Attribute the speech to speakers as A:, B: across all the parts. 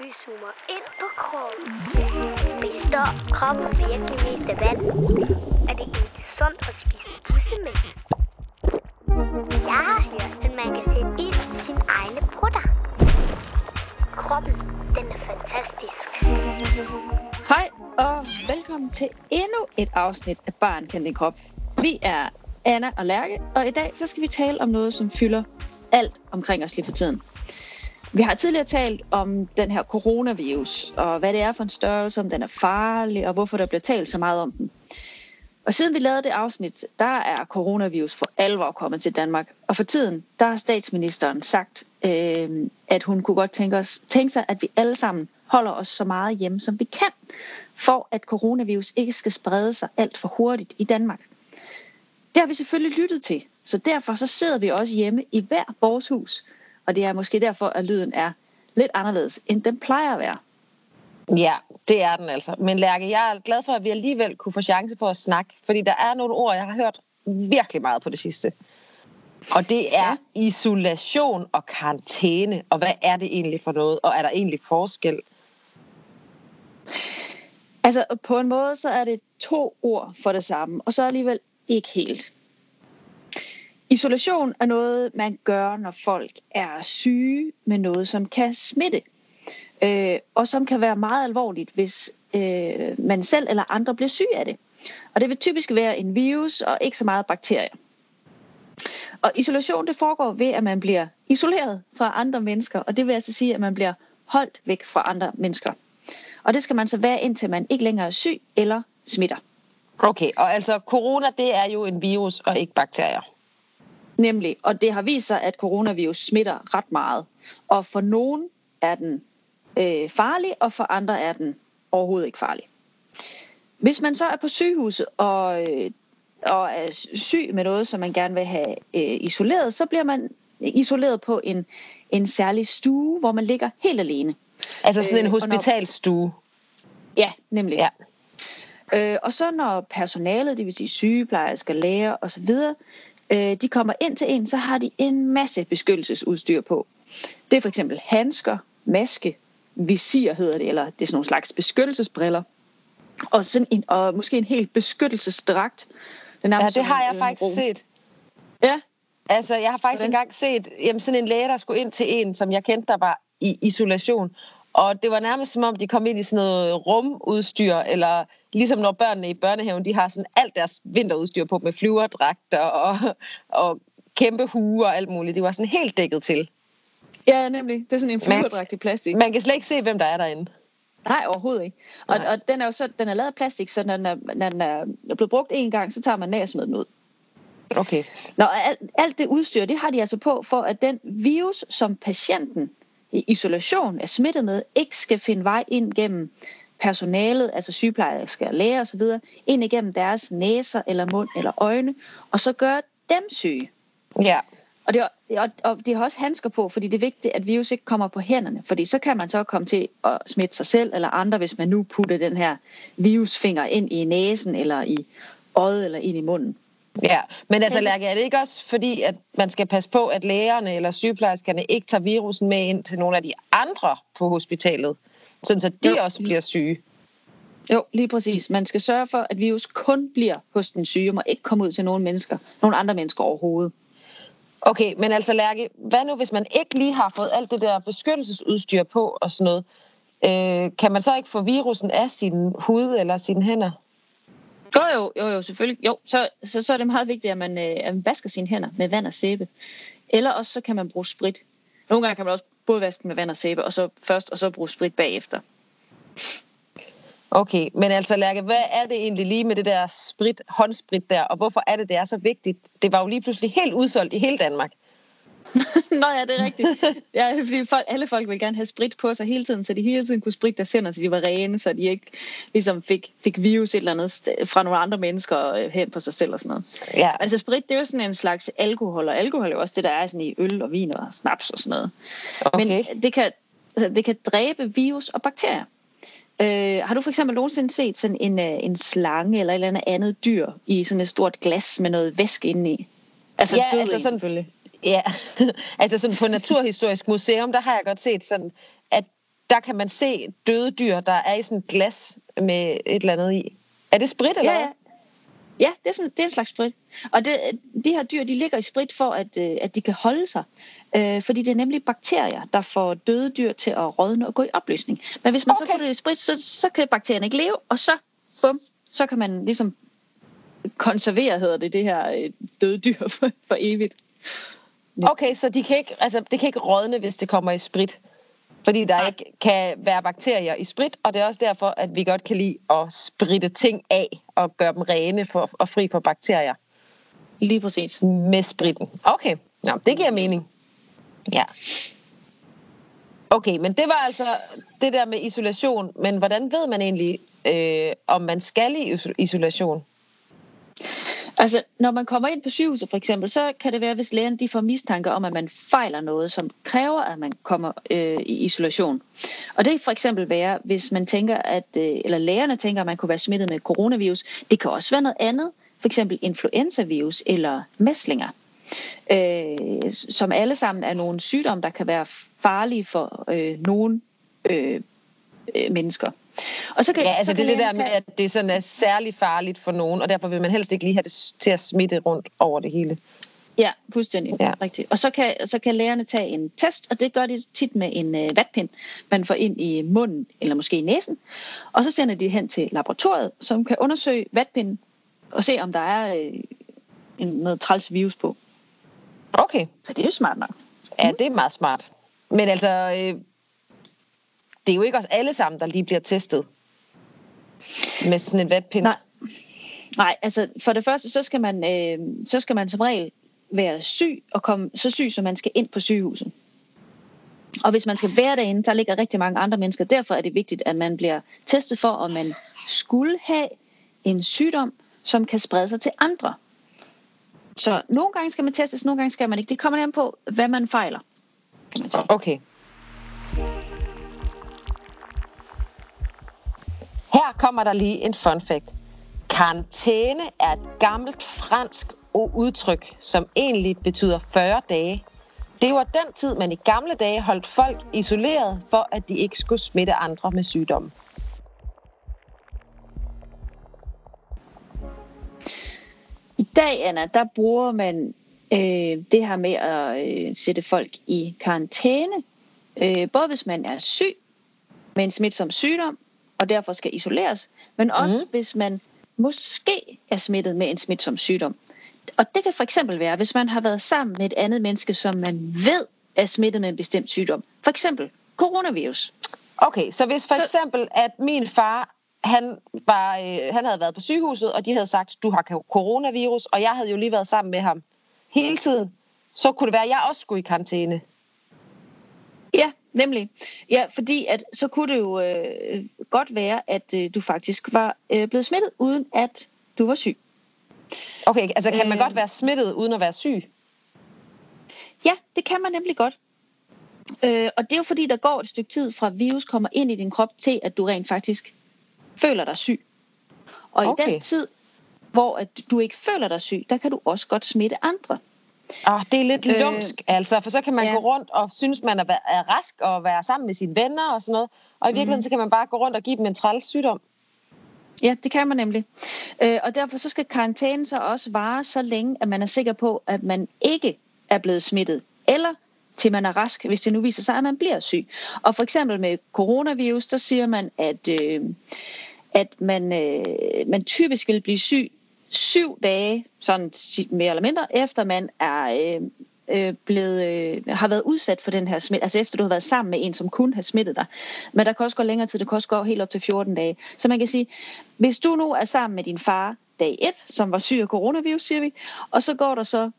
A: Vi zoomer ind på kroppen. Består kroppen virkelig mest af vand? Er det ikke sundt at spise bussemænd? Jeg har hørt, at man kan sætte ild i sine egne brutter. Kroppen, den er fantastisk.
B: Hej og velkommen til endnu et afsnit af Barn kan din krop. Vi er Anna og Lærke, og i dag så skal vi tale om noget, som fylder alt omkring os lige for tiden. Vi har tidligere talt om den her coronavirus, og hvad det er for en størrelse, om den er farlig, og hvorfor der bliver talt så meget om den. Og siden vi lavede det afsnit, der er coronavirus for alvor kommet til Danmark. Og for tiden, der har statsministeren sagt, øh, at hun kunne godt tænke, os, tænke sig, at vi alle sammen holder os så meget hjemme, som vi kan, for at coronavirus ikke skal sprede sig alt for hurtigt i Danmark. Det har vi selvfølgelig lyttet til, så derfor så sidder vi også hjemme i hver vores hus. Og det er måske derfor, at lyden er lidt anderledes, end den plejer at være.
C: Ja, det er den altså. Men Lærke, jeg er glad for, at vi alligevel kunne få chance for at snakke, fordi der er nogle ord, jeg har hørt virkelig meget på det sidste. Og det er ja. isolation og karantæne, og hvad er det egentlig for noget, og er der egentlig forskel?
B: Altså på en måde, så er det to ord for det samme, og så alligevel ikke helt. Isolation er noget, man gør, når folk er syge med noget, som kan smitte. Øh, og som kan være meget alvorligt, hvis øh, man selv eller andre bliver syge af det. Og det vil typisk være en virus og ikke så meget bakterier. Og isolation det foregår ved, at man bliver isoleret fra andre mennesker, og det vil altså sige, at man bliver holdt væk fra andre mennesker. Og det skal man så være, indtil man ikke længere er syg eller smitter.
C: Okay, og altså corona, det er jo en virus og ikke bakterier.
B: Nemlig, og det har vist sig, at coronavirus smitter ret meget. Og for nogen er den øh, farlig, og for andre er den overhovedet ikke farlig. Hvis man så er på sygehuset og, øh, og er syg med noget, som man gerne vil have øh, isoleret, så bliver man isoleret på en, en særlig stue, hvor man ligger helt alene.
C: Altså sådan en øh, hospitalstue?
B: Ja, nemlig. Ja. Øh, og så når personalet, det vil sige sygeplejersker, læger osv., øh, de kommer ind til en, så har de en masse beskyttelsesudstyr på. Det er for eksempel handsker, maske, visir hedder det, eller det er sådan nogle slags beskyttelsesbriller. Og, sådan en, og måske en helt beskyttelsesdragt.
C: Det ja, det har jeg en, faktisk set.
B: Ja.
C: Altså, jeg har faktisk Hvordan? engang set jamen, sådan en læge, der skulle ind til en, som jeg kendte, der var i isolation. Og det var nærmest som om, de kom ind i sådan noget rumudstyr, eller ligesom når børnene i børnehaven, de har sådan alt deres vinterudstyr på med flyverdragter og, og kæmpe huer og alt muligt. De var sådan helt dækket til.
B: Ja, nemlig. Det er sådan en flyverdragt i plastik.
C: Man kan slet ikke se, hvem der er derinde.
B: Nej, overhovedet ikke. Og, og den er jo så, den er lavet af plastik, så når den er, når den er blevet brugt en gang, så tager man ned og smider den ud.
C: Okay.
B: Nå, alt, alt det udstyr, det har de altså på, for at den virus, som patienten isolation er smittet med, ikke skal finde vej ind gennem personalet, altså sygeplejersker, læger osv., ind igennem deres næser eller mund eller øjne, og så gøre dem syge.
C: Ja.
B: Og, det, og, og de har også handsker på, fordi det er vigtigt, at virus ikke kommer på hænderne, fordi så kan man så komme til at smitte sig selv eller andre, hvis man nu putter den her virusfinger ind i næsen eller i øjet eller ind i munden.
C: Ja, men altså Lærke, er det ikke også fordi, at man skal passe på, at lægerne eller sygeplejerskerne ikke tager virusen med ind til nogle af de andre på hospitalet, sådan så de jo. også bliver syge?
B: Jo, lige præcis. Man skal sørge for, at virus kun bliver hos den syge, og må ikke komme ud til nogle mennesker, nogle andre mennesker overhovedet.
C: Okay, men altså Lærke, hvad nu hvis man ikke lige har fået alt det der beskyttelsesudstyr på og sådan noget? Øh, kan man så ikke få virusen af sin hud eller sine hænder?
B: Jo, jo, jo, jo selvfølgelig. Jo, så, så, så er det meget vigtigt, at man, øh, at man vasker sine hænder med vand og sæbe. Eller også så kan man bruge sprit. Nogle gange kan man også både vaske med vand og sæbe, og så først, og så bruge sprit bagefter.
C: Okay, men altså Lærke, hvad er det egentlig lige med det der sprit, håndsprit der, og hvorfor er det, det er så vigtigt? Det var jo lige pludselig helt udsolgt i hele Danmark.
B: Nå ja, det er rigtigt. Ja, fordi folk, alle folk vil gerne have sprit på sig hele tiden, så de hele tiden kunne spritte deres hænder, så de var rene, så de ikke ligesom fik, fik virus et eller andet fra nogle andre mennesker øh, hen på sig selv og sådan noget.
C: Ja.
B: Altså sprit, det er jo sådan en slags alkohol, og alkohol er jo også det, der er sådan i øl og vin og snaps og sådan noget.
C: Okay.
B: Men det kan, altså, det kan dræbe virus og bakterier. Øh, har du for eksempel nogensinde set sådan en, øh, en slange eller et eller andet andet dyr i sådan et stort glas med noget væske indeni?
C: Altså, ja, altså sådan, selvfølgelig. Ja, altså sådan på Naturhistorisk Museum, der har jeg godt set sådan, at der kan man se døde dyr, der er i sådan et glas med et eller andet i. Er det sprit, eller
B: Ja,
C: hvad?
B: ja. Ja, det er, sådan, det er en slags sprit. Og det, de her dyr, de ligger i sprit for, at, øh, at de kan holde sig. Øh, fordi det er nemlig bakterier, der får døde dyr til at rådne og gå i opløsning. Men hvis man okay. så putter det i sprit, så, så kan bakterierne ikke leve, og så, bum, så kan man ligesom konservere, hedder det, det her øh, døde dyr for, for evigt.
C: Okay, så de kan ikke, altså, det kan ikke rådne, hvis det kommer i sprit. Fordi der
B: Nej.
C: ikke kan være bakterier i sprit, og det er også derfor, at vi godt kan lide at spritte ting af og gøre dem rene for, og fri for bakterier
B: Lige præcis.
C: med spritten. Okay, Nå, det giver mening. Ja. Okay, men det var altså det der med isolation. Men hvordan ved man egentlig, øh, om man skal i iso- isolation?
B: Altså, når man kommer ind på sygehuset for eksempel, så kan det være, hvis lægen de får mistanke om, at man fejler noget, som kræver, at man kommer øh, i isolation. Og det kan for eksempel være, hvis man tænker, at, øh, eller lægerne tænker, at man kunne være smittet med coronavirus. Det kan også være noget andet, for eksempel influenzavirus eller mæslinger, øh, som alle sammen er nogle sygdomme, der kan være farlige for øh, nogle øh, øh, mennesker. Og så kan,
C: Ja, altså
B: så
C: det er
B: kan
C: det der med, at det sådan er særlig farligt for nogen, og derfor vil man helst ikke lige have det til at smitte rundt over det hele.
B: Ja, fuldstændig.
C: Ja.
B: Ja. Rigtigt. Og så kan, så kan lærerne tage en test, og det gør de tit med en øh, vatpind, man får ind i munden eller måske i næsen. Og så sender de hen til laboratoriet, som kan undersøge vatpinden og se, om der er øh, en, noget træls virus på.
C: Okay,
B: Så det er jo smart nok.
C: ja, det er meget smart. Men altså, øh, det er jo ikke os alle sammen, der lige bliver testet med sådan en vatpind.
B: Nej. Nej, altså for det første, så skal man, øh, så skal man som regel være syg og komme så syg, så man skal ind på sygehuset. Og hvis man skal være derinde, der ligger rigtig mange andre mennesker. Derfor er det vigtigt, at man bliver testet for, om man skulle have en sygdom, som kan sprede sig til andre. Så nogle gange skal man testes, nogle gange skal man ikke. Det kommer an på, hvad man fejler. Kan man sige.
C: Okay. Her kommer der lige en fun fact. Karantæne er et gammelt fransk udtryk, som egentlig betyder 40 dage. Det var den tid, man i gamle dage holdt folk isoleret, for at de ikke skulle smitte andre med sygdommen.
B: I dag, Anna, der bruger man øh, det her med at øh, sætte folk i karantæne. Øh, både hvis man er syg med en smitsom sygdom, og derfor skal isoleres, men også
C: Mhm.
B: hvis man måske er smittet med en smitsom sygdom. Og det kan for eksempel være, hvis man har været sammen med et andet menneske, som man ved er smittet med en bestemt sygdom. For eksempel coronavirus.
C: Okay, så hvis for
B: Så-
C: eksempel, at min far, han, var, øh, han havde været på sygehuset, og de havde sagt, du har coronavirus, og jeg havde jo lige været sammen med ham hele tiden, så kunne det være, at jeg også skulle i karantæne.
B: Ja, nemlig. Ja, fordi at så kunne det jo øh, godt være, at øh, du faktisk var øh, blevet smittet, uden at du var syg.
C: Okay, altså kan man
B: Øh.
C: godt være smittet uden at være syg?
B: Ja, det kan man nemlig godt. Øh, og det er jo fordi, der går et stykke tid fra virus kommer ind i din krop til, at du rent faktisk føler dig syg. Og
C: Okay.
B: i den tid, hvor at du ikke føler dig syg, der kan du også godt smitte andre.
C: Oh, det er lidt
B: Øh,
C: lumsk, altså, for så kan man
B: ja.
C: gå rundt og synes, man er, er rask og være sammen med sine venner og sådan noget. Og i virkeligheden,
B: Mhm.
C: så kan man bare gå rundt og give dem en træls sygdom.
B: Ja, det kan man nemlig. Øh, og derfor så skal karantænen så også vare så længe, at man er sikker på, at man ikke er blevet smittet. Eller til man er rask, hvis det nu viser sig, at man bliver syg. Og for eksempel med coronavirus, der siger man, at, øh, at man, øh, man typisk vil blive syg syv dage, sådan mere eller mindre, efter man er øh, øh, blevet, øh, har været udsat for den her smitte, altså efter du har været sammen med en, som kunne have smittet dig. Men der kan også gå længere tid, det kan også gå helt op til 14 dage. Så man kan sige, hvis du nu er sammen med din far dag 1, som var syg af coronavirus, siger vi, og så går der så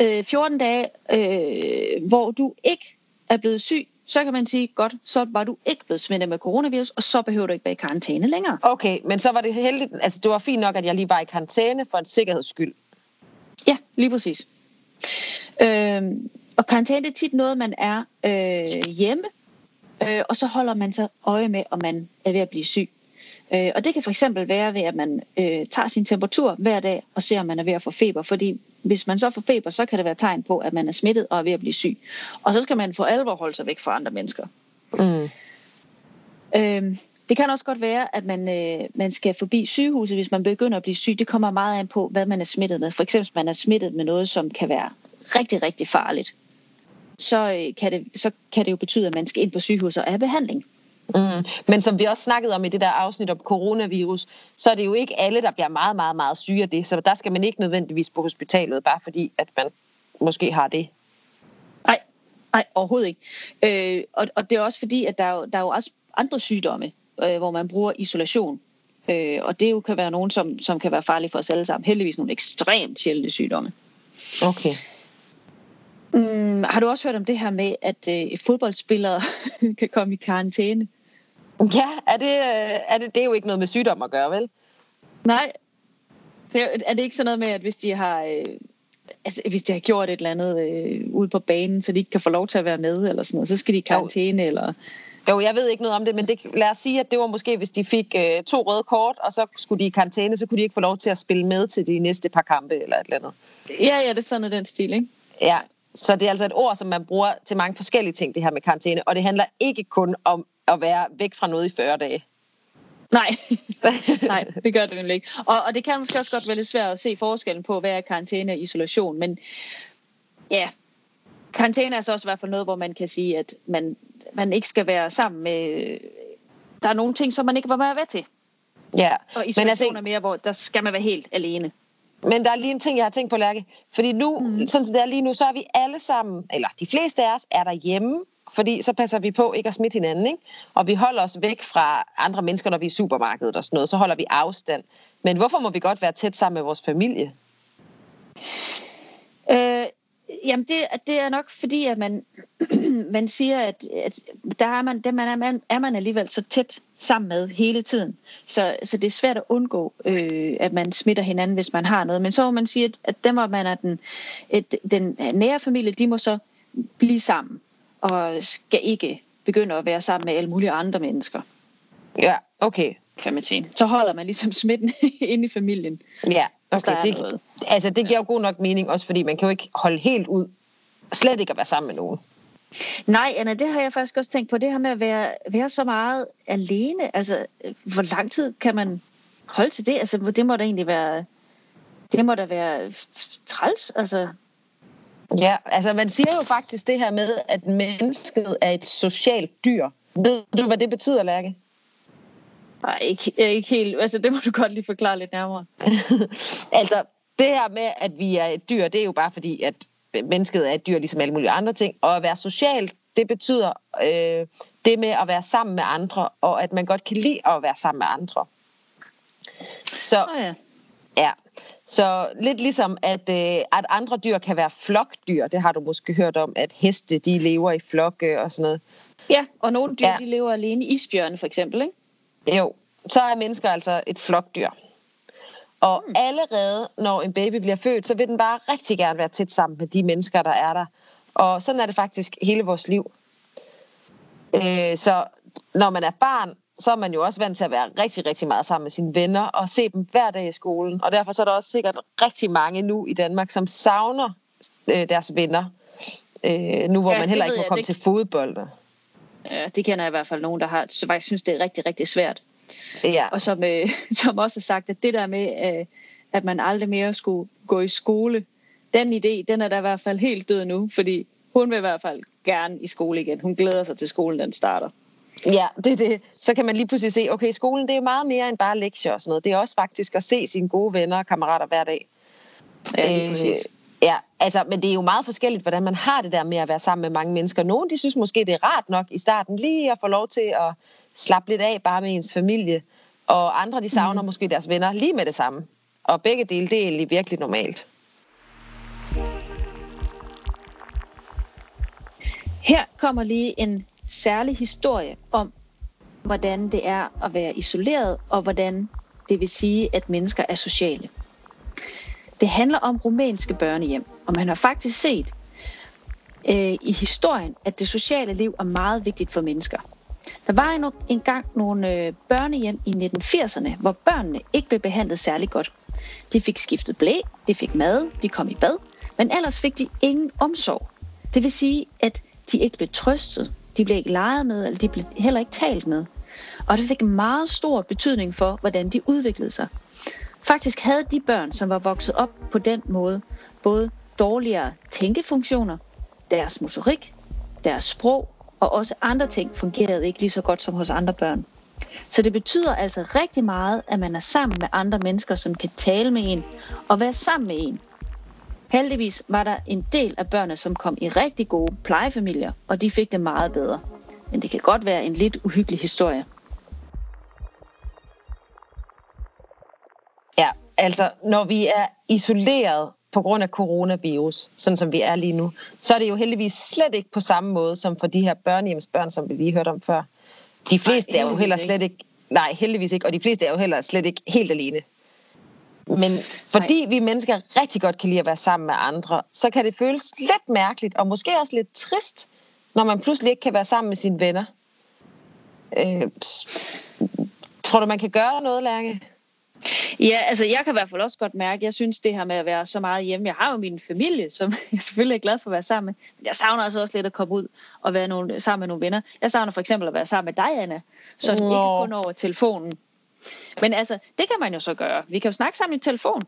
B: øh, 14 dage, øh, hvor du ikke er blevet syg, så kan man sige, godt, så var du ikke blevet smittet med coronavirus, og så behøver du ikke være i karantæne længere.
C: Okay, men så var det heldigt, altså det var fint nok, at jeg lige var i karantæne for en sikkerheds skyld.
B: Ja, lige præcis. Øhm, og karantæne er tit noget, man er øh, hjemme, øh, og så holder man så øje med, om man er ved at blive syg. Øh, og det kan for eksempel være ved, at man øh, tager sin temperatur hver dag og ser, om man er ved at få feber. Fordi hvis man så får feber, så kan det være tegn på, at man er smittet og er ved at blive syg. Og så skal man for alvor holde sig væk fra andre mennesker. Mm. Øhm, det kan også godt være, at man, øh, man skal forbi sygehuset, hvis man begynder at blive syg. Det kommer meget an på, hvad man er smittet med. For eksempel, hvis man er smittet med noget, som kan være rigtig, rigtig farligt, så, øh, kan, det, så kan det jo betyde, at man skal ind på sygehuset og have behandling.
C: Mm. Men som vi også snakkede om i det der afsnit om coronavirus, så er det jo ikke alle, der bliver meget, meget, meget syge af det. Så der skal man ikke nødvendigvis på hospitalet, bare fordi, at man måske har det.
B: Nej, nej overhovedet ikke. Øh, og, og det er også fordi, at der er jo, der er jo også andre sygdomme, øh, hvor man bruger isolation. Øh, og det jo kan være nogen, som, som kan være farlige for os alle sammen. Heldigvis nogle ekstremt sjældne sygdomme.
C: Okay.
B: Mm, har du også hørt om det her med, at øh, fodboldspillere kan komme i karantæne?
C: Ja, er det, øh, er det, det er jo ikke noget med sygdom at gøre, vel?
B: Nej. Er det ikke sådan noget med, at hvis de har, øh, altså, hvis de har gjort et eller andet øh, ude på banen, så de ikke kan få lov til at være med, eller sådan noget, så skal de i karantæne, jo. eller...
C: Jo, jeg ved ikke noget om det, men det, lad os sige, at det var måske, hvis de fik øh, to røde kort, og så skulle de i karantæne, så kunne de ikke få lov til at spille med til de næste par kampe, eller et eller andet.
B: Ja, ja, det er sådan den stil, ikke?
C: Ja, så det er altså et ord, som man bruger til mange forskellige ting, det her med karantæne. Og det handler ikke kun om at være væk fra noget i 40 dage.
B: Nej, nej, det gør det nemlig ikke. Og, og det kan måske også godt være lidt svært at se forskellen på, hvad er karantæne og isolation. Men ja, karantæne er så også i hvert fald noget, hvor man kan sige, at man, man ikke skal være sammen med... Der er nogle ting, som man ikke var med til.
C: Ja.
B: Og isolation men altså, er mere, hvor der skal man være helt alene.
C: Men der er lige en ting, jeg har tænkt på, Lærke. Fordi nu, mm. sådan som det er lige nu, så er vi alle sammen, eller de fleste af os, er der hjemme, fordi så passer vi på ikke at smitte hinanden, ikke? Og vi holder os væk fra andre mennesker, når vi er i supermarkedet og sådan noget. Så holder vi afstand. Men hvorfor må vi godt være tæt sammen med vores familie?
B: Øh, Jamen, det, det er nok fordi, at man, man siger, at, at der er man, der man er, man, er man alligevel så tæt sammen med hele tiden. Så, så det er svært at undgå, øh, at man smitter hinanden, hvis man har noget. Men så må man sige, at, at dem, hvor man er den, et, den nære familie, de må så blive sammen og skal ikke begynde at være sammen med alle mulige andre mennesker.
C: Ja, okay.
B: Kan man sige. Så holder man ligesom smitten inde i familien.
C: Ja, okay. Det, altså, det giver jo god nok mening, også fordi man kan jo ikke holde helt ud, slet ikke at være sammen med nogen.
B: Nej, Anna, det har jeg faktisk også tænkt på. Det her med at være, være så meget alene. Altså, hvor lang tid kan man holde til det? Altså, det må da egentlig være... Det må da være træls, altså.
C: Ja, altså man siger jo faktisk det her med, at mennesket er et socialt dyr. Ved du, hvad det betyder, Lærke?
B: Nej, ikke, ikke helt. Altså, det må du godt lige forklare lidt nærmere.
C: altså, det her med, at vi er et dyr, det er jo bare fordi, at mennesket er et dyr, ligesom alle mulige andre ting. Og at være socialt, det betyder øh, det med at være sammen med andre, og at man godt kan lide at være sammen med andre. Så, oh ja. Ja. Så lidt ligesom, at, øh, at andre dyr kan være flokdyr. Det har du måske hørt om, at heste, de lever i flokke og sådan noget.
B: Ja, og nogle dyr, ja. de lever alene. Isbjørne for eksempel, ikke?
C: Jo, så er mennesker altså et flokdyr. Og mm. allerede når en baby bliver født, så vil den bare rigtig gerne være tæt sammen med de mennesker, der er der. Og sådan er det faktisk hele vores liv. Øh, så når man er barn, så er man jo også vant til at være rigtig, rigtig meget sammen med sine venner og se dem hver dag i skolen. Og derfor så er der også sikkert rigtig mange nu i Danmark, som savner øh, deres venner. Øh, nu hvor ja, man heller ikke må komme det... til fodbold.
B: Ja, det kender jeg i hvert fald nogen, der har, så faktisk synes, det er rigtig, rigtig svært.
C: Ja.
B: Og som, øh, som også har sagt, at det der med, øh, at man aldrig mere skulle gå i skole, den idé, den er da i hvert fald helt død nu, fordi hun vil i hvert fald gerne i skole igen. Hun glæder sig til skolen, den starter.
C: Ja, det er det. Så kan man lige pludselig se, okay, skolen det er meget mere end bare lektier og sådan noget. Det er også faktisk at se sine gode venner og kammerater hver dag.
B: Ja, øh,
C: Ja, altså, men det er jo meget forskelligt, hvordan man har det der med at være sammen med mange mennesker. Nogle, de synes måske, det er rart nok i starten lige at få lov til at slappe lidt af bare med ens familie. Og andre, de savner mm. måske deres venner lige med det samme. Og begge dele, det er egentlig virkelig normalt.
B: Her kommer lige en særlig historie om, hvordan det er at være isoleret, og hvordan det vil sige, at mennesker er sociale. Det handler om rumænske børnehjem, og man har faktisk set øh, i historien, at det sociale liv er meget vigtigt for mennesker. Der var engang nogle øh, børnehjem i 1980'erne, hvor børnene ikke blev behandlet særlig godt. De fik skiftet blæ, de fik mad, de kom i bad, men ellers fik de ingen omsorg. Det vil sige, at de ikke blev trøstet, de blev ikke leget med, eller de blev heller ikke talt med. Og det fik meget stor betydning for, hvordan de udviklede sig. Faktisk havde de børn, som var vokset op på den måde, både dårligere tænkefunktioner, deres motorik, deres sprog og også andre ting fungerede ikke lige så godt som hos andre børn. Så det betyder altså rigtig meget, at man er sammen med andre mennesker, som kan tale med en og være sammen med en. Heldigvis var der en del af børnene, som kom i rigtig gode plejefamilier, og de fik det meget bedre. Men det kan godt være en lidt uhyggelig historie.
C: Ja, altså når vi er isoleret på grund af coronavirus, sådan som vi er lige nu, så er det jo heldigvis slet ikke på samme måde som for de her børnehjemsbørn, som vi lige hørte om før. De fleste nej, er jo heller slet ikke, nej, heldigvis ikke, og de fleste er jo heller slet ikke helt alene. Men fordi nej. vi mennesker rigtig godt kan lide at være sammen med andre, så kan det føles lidt mærkeligt, og måske også lidt trist, når man pludselig ikke kan være sammen med sine venner. Øh, tror du, man kan gøre noget, Lærke?
B: Ja, altså jeg kan i hvert fald også godt mærke, jeg synes det her med at være så meget hjemme, jeg har jo min familie, som jeg selvfølgelig er glad for at være sammen med, men jeg savner altså også lidt at komme ud og være nogle, sammen med nogle venner. Jeg savner for eksempel at være sammen med dig, Anna, så Nå. ikke kun over telefonen. Men altså, det kan man jo så gøre. Vi kan jo snakke sammen i telefon.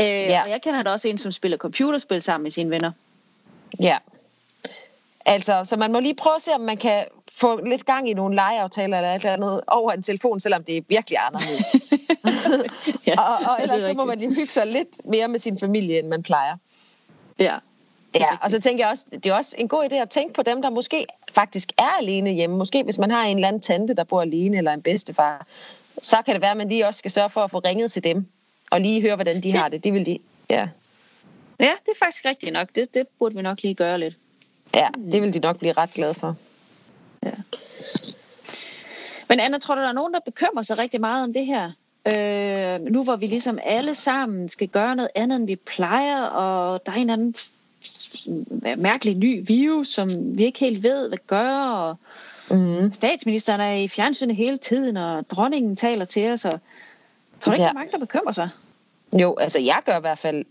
B: Øh, ja. Og jeg kender da også en, som spiller computerspil sammen med sine venner.
C: Ja. Altså, så man må lige prøve at se, om man kan få lidt gang i nogle legeaftaler eller et eller andet over en telefon, selvom det er virkelig anderledes. ja, og, og ellers så må man jo hygge sig lidt mere med sin familie, end man plejer.
B: Ja.
C: Ja, og så tænker jeg også, det er også en god idé at tænke på dem, der måske faktisk er alene hjemme. Måske hvis man har en eller anden tante, der bor alene, eller en bedstefar, så kan det være, at man lige også skal sørge for at få ringet til dem, og lige høre, hvordan de det, har det. Det vil de, ja.
B: Ja, det er faktisk rigtigt nok. Det, det burde vi nok lige gøre lidt.
C: Ja, det vil de nok blive ret glade for.
B: Ja. Men Anna, tror du, der er nogen, der bekymrer sig rigtig meget om det her? Øh, nu hvor vi ligesom alle sammen skal gøre noget andet, end vi plejer, og der er en anden mærkelig ny virus, som vi ikke helt ved, hvad gør, og mm. statsministeren er i fjernsynet hele tiden, og dronningen taler til os, og tror du ikke, ja. der er mange, der bekymrer sig?
C: Jo, altså jeg gør i hvert fald,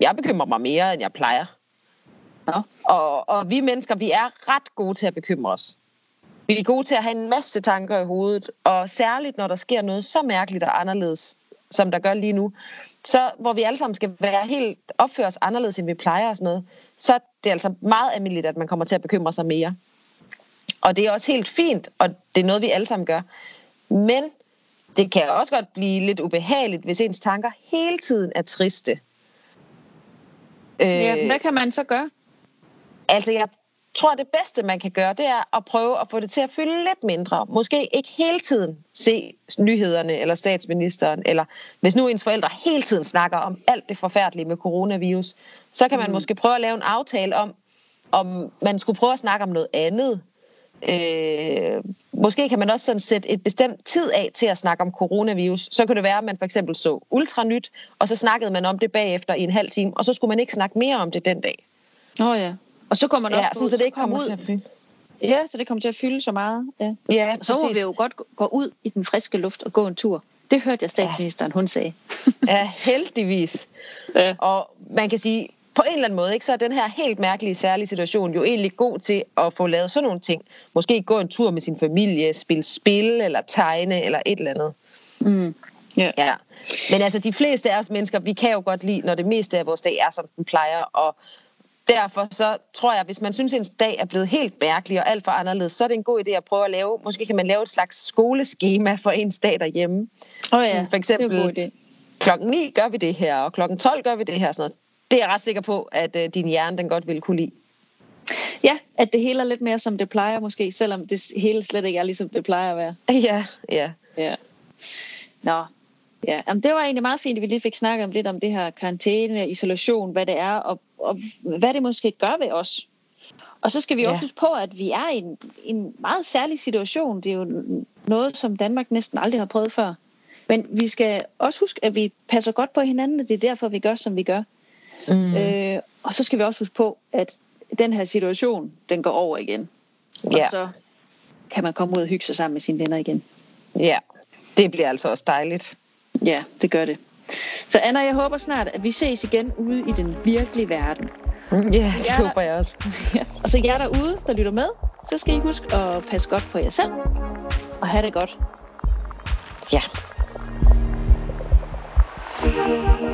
C: jeg bekymrer mig mere, end jeg plejer.
B: Ja.
C: Og, og vi mennesker, vi er ret gode til at bekymre os. Vi er gode til at have en masse tanker i hovedet, og særligt når der sker noget så mærkeligt og anderledes, som der gør lige nu, så hvor vi alle sammen skal være helt opføre os anderledes, end vi plejer og sådan noget, så er det altså meget almindeligt, at man kommer til at bekymre sig mere. Og det er også helt fint, og det er noget, vi alle sammen gør. Men det kan også godt blive lidt ubehageligt, hvis ens tanker hele tiden er triste.
B: Ja, hvad kan man så gøre?
C: Altså, jeg tror, det bedste, man kan gøre, det er at prøve at få det til at fylde lidt mindre. Måske ikke hele tiden se nyhederne eller statsministeren, eller hvis nu ens forældre hele tiden snakker om alt det forfærdelige med coronavirus, så kan man mm. måske prøve at lave en aftale om, om man skulle prøve at snakke om noget andet. Øh, måske kan man også sådan sætte et bestemt tid af til at snakke om coronavirus. Så kunne det være, at man for eksempel så ultranyt, og så snakkede man om det bagefter i en halv time, og så skulle man ikke snakke mere om det den dag.
B: Åh oh, ja. Og så kommer man
C: ja,
B: også
C: sådan, så det ikke kommer ud. til at fylde.
B: Ja, så det kommer til at fylde så meget. Ja,
C: ja
B: så må vi jo godt gå ud i den friske luft og gå en tur. Det hørte jeg statsministeren, ja. hun sagde.
C: ja, heldigvis. Ja. Og man kan sige, på en eller anden måde, ikke, så er den her helt mærkelige, særlige situation jo egentlig god til at få lavet sådan nogle ting. Måske gå en tur med sin familie, spille spil, eller tegne, eller et eller andet.
B: Mm. Yeah.
C: Ja. Men altså, de fleste af os mennesker, vi kan jo godt lide, når det meste af vores dag er, som den plejer, og derfor så tror jeg, hvis man synes, at en dag er blevet helt mærkelig og alt for anderledes, så er det en god idé at prøve at lave, måske kan man lave et slags skoleskema for en dag derhjemme.
B: Oh ja,
C: for eksempel, det er en god idé. klokken 9 gør vi det her, og klokken 12 gør vi det her. Sådan noget. Det er jeg ret sikker på, at uh, din hjerne den godt vil kunne lide.
B: Ja, at det hele er lidt mere som det plejer måske, selvom det hele slet ikke er ligesom det plejer at være.
C: Ja, ja.
B: Ja. Nå, Ja, jamen det var egentlig meget fint, at vi lige fik snakket om lidt om det her karantæne, isolation, hvad det er, og, og hvad det måske gør ved os. Og så skal vi ja. også huske på, at vi er i en, en meget særlig situation. Det er jo noget, som Danmark næsten aldrig har prøvet før. Men vi skal også huske, at vi passer godt på hinanden, og det er derfor, vi gør, som vi gør. Mm. Øh, og så skal vi også huske på, at den her situation, den går over igen. Og ja. så kan man komme ud og hygge sig sammen med sine venner igen.
C: Ja, det bliver altså også dejligt.
B: Ja, det gør det. Så Anna, jeg håber snart, at vi ses igen ude i den virkelige verden.
C: Mm, ja, det jeg håber jeg også.
B: Ja. Og så jer derude, der lytter med, så skal I huske at passe godt på jer selv. Og have det godt.
C: Ja. thank you